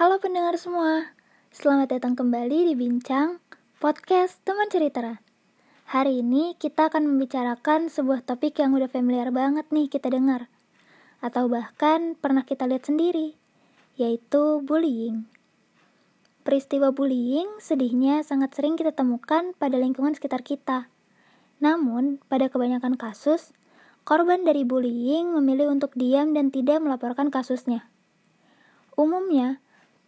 Halo pendengar semua, selamat datang kembali di Bincang Podcast Teman Cerita. Hari ini kita akan membicarakan sebuah topik yang udah familiar banget nih kita dengar, atau bahkan pernah kita lihat sendiri, yaitu bullying. Peristiwa bullying sedihnya sangat sering kita temukan pada lingkungan sekitar kita. Namun, pada kebanyakan kasus, korban dari bullying memilih untuk diam dan tidak melaporkan kasusnya. Umumnya,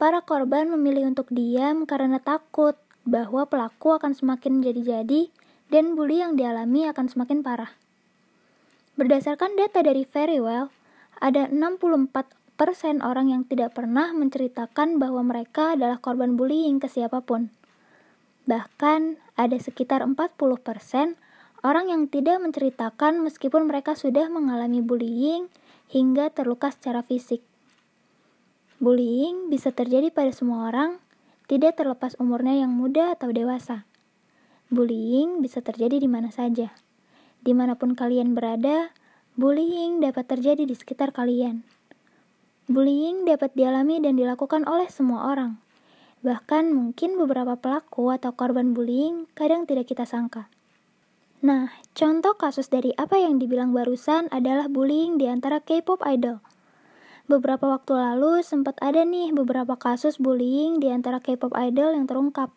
para korban memilih untuk diam karena takut bahwa pelaku akan semakin jadi-jadi dan bully yang dialami akan semakin parah. Berdasarkan data dari Verywell, ada 64% orang yang tidak pernah menceritakan bahwa mereka adalah korban bullying ke siapa pun. Bahkan, ada sekitar 40% orang yang tidak menceritakan meskipun mereka sudah mengalami bullying hingga terluka secara fisik. Bullying bisa terjadi pada semua orang, tidak terlepas umurnya yang muda atau dewasa. Bullying bisa terjadi di mana saja. Di mana pun kalian berada, bullying dapat terjadi di sekitar kalian. Bullying dapat dialami dan dilakukan oleh semua orang. Bahkan mungkin beberapa pelaku atau korban bullying kadang tidak kita sangka. Nah, contoh kasus dari apa yang dibilang barusan adalah bullying di antara K-pop idol – Beberapa waktu lalu sempat ada nih beberapa kasus bullying di antara K-pop idol yang terungkap.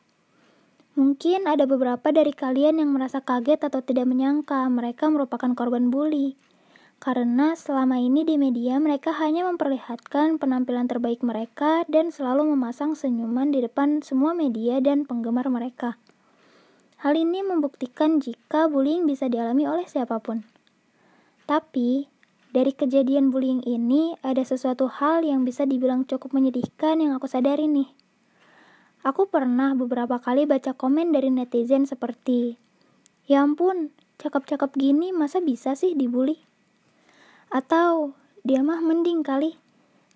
Mungkin ada beberapa dari kalian yang merasa kaget atau tidak menyangka mereka merupakan korban bully. Karena selama ini di media mereka hanya memperlihatkan penampilan terbaik mereka dan selalu memasang senyuman di depan semua media dan penggemar mereka. Hal ini membuktikan jika bullying bisa dialami oleh siapa pun. Tapi, dari kejadian bullying ini, ada sesuatu hal yang bisa dibilang cukup menyedihkan yang aku sadari nih. Aku pernah beberapa kali baca komen dari netizen seperti, Ya ampun, cakep-cakep gini masa bisa sih dibully? Atau, dia mah mending kali,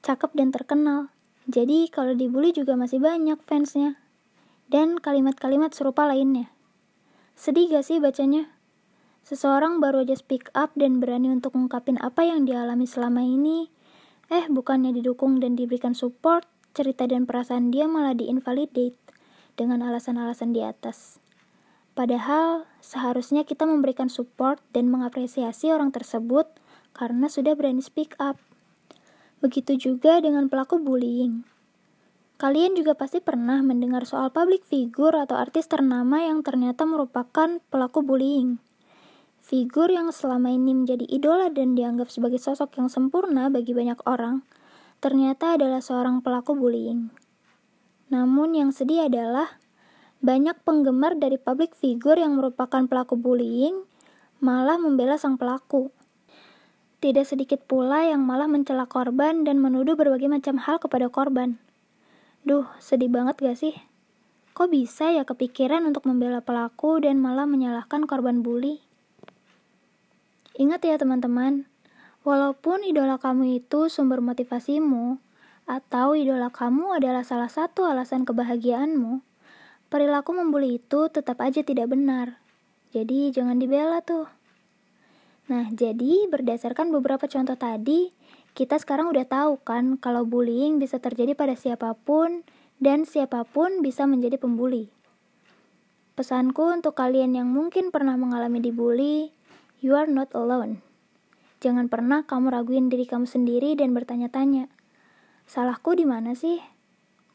cakep dan terkenal. Jadi kalau dibully juga masih banyak fansnya. Dan kalimat-kalimat serupa lainnya. Sedih gak sih bacanya? Seseorang baru aja speak up dan berani untuk mengungkapin apa yang dialami selama ini. Eh, bukannya didukung dan diberikan support, cerita dan perasaan dia malah diinvalidate dengan alasan-alasan di atas. Padahal, seharusnya kita memberikan support dan mengapresiasi orang tersebut karena sudah berani speak up. Begitu juga dengan pelaku bullying. Kalian juga pasti pernah mendengar soal public figure atau artis ternama yang ternyata merupakan pelaku bullying. Figur yang selama ini menjadi idola dan dianggap sebagai sosok yang sempurna bagi banyak orang, ternyata adalah seorang pelaku bullying. Namun yang sedih adalah banyak penggemar dari public figure yang merupakan pelaku bullying malah membela sang pelaku. Tidak sedikit pula yang malah mencela korban dan menuduh berbagai macam hal kepada korban. Duh, sedih banget gak sih? Kok bisa ya kepikiran untuk membela pelaku dan malah menyalahkan korban bully? Ingat ya teman-teman, walaupun idola kamu itu sumber motivasimu, atau idola kamu adalah salah satu alasan kebahagiaanmu, perilaku membuli itu tetap aja tidak benar. Jadi jangan dibela tuh. Nah, jadi berdasarkan beberapa contoh tadi, kita sekarang udah tahu kan kalau bullying bisa terjadi pada siapa pun dan siapa pun bisa menjadi pembuli. Pesanku untuk kalian yang mungkin pernah mengalami dibully, You are not alone. Jangan pernah kamu raguin diri kamu sendiri dan bertanya-tanya, salahku di mana sih?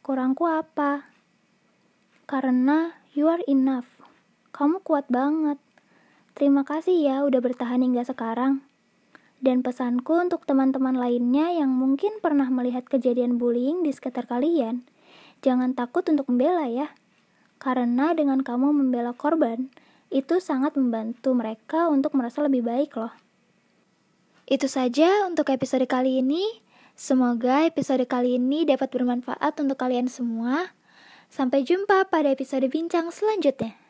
Kurangku apa? Karena you are enough. Kamu kuat banget. Terima kasih ya udah bertahan hingga sekarang. Dan pesanku untuk teman-teman lainnya yang mungkin pernah melihat kejadian bullying di sekitar kalian, jangan takut untuk membela ya. Karena dengan kamu membela korban, itu sangat membantu mereka untuk merasa lebih baik loh. Itu saja untuk episode kali ini. Semoga episode kali ini dapat bermanfaat untuk kalian semua. Sampai jumpa pada episode bincang selanjutnya.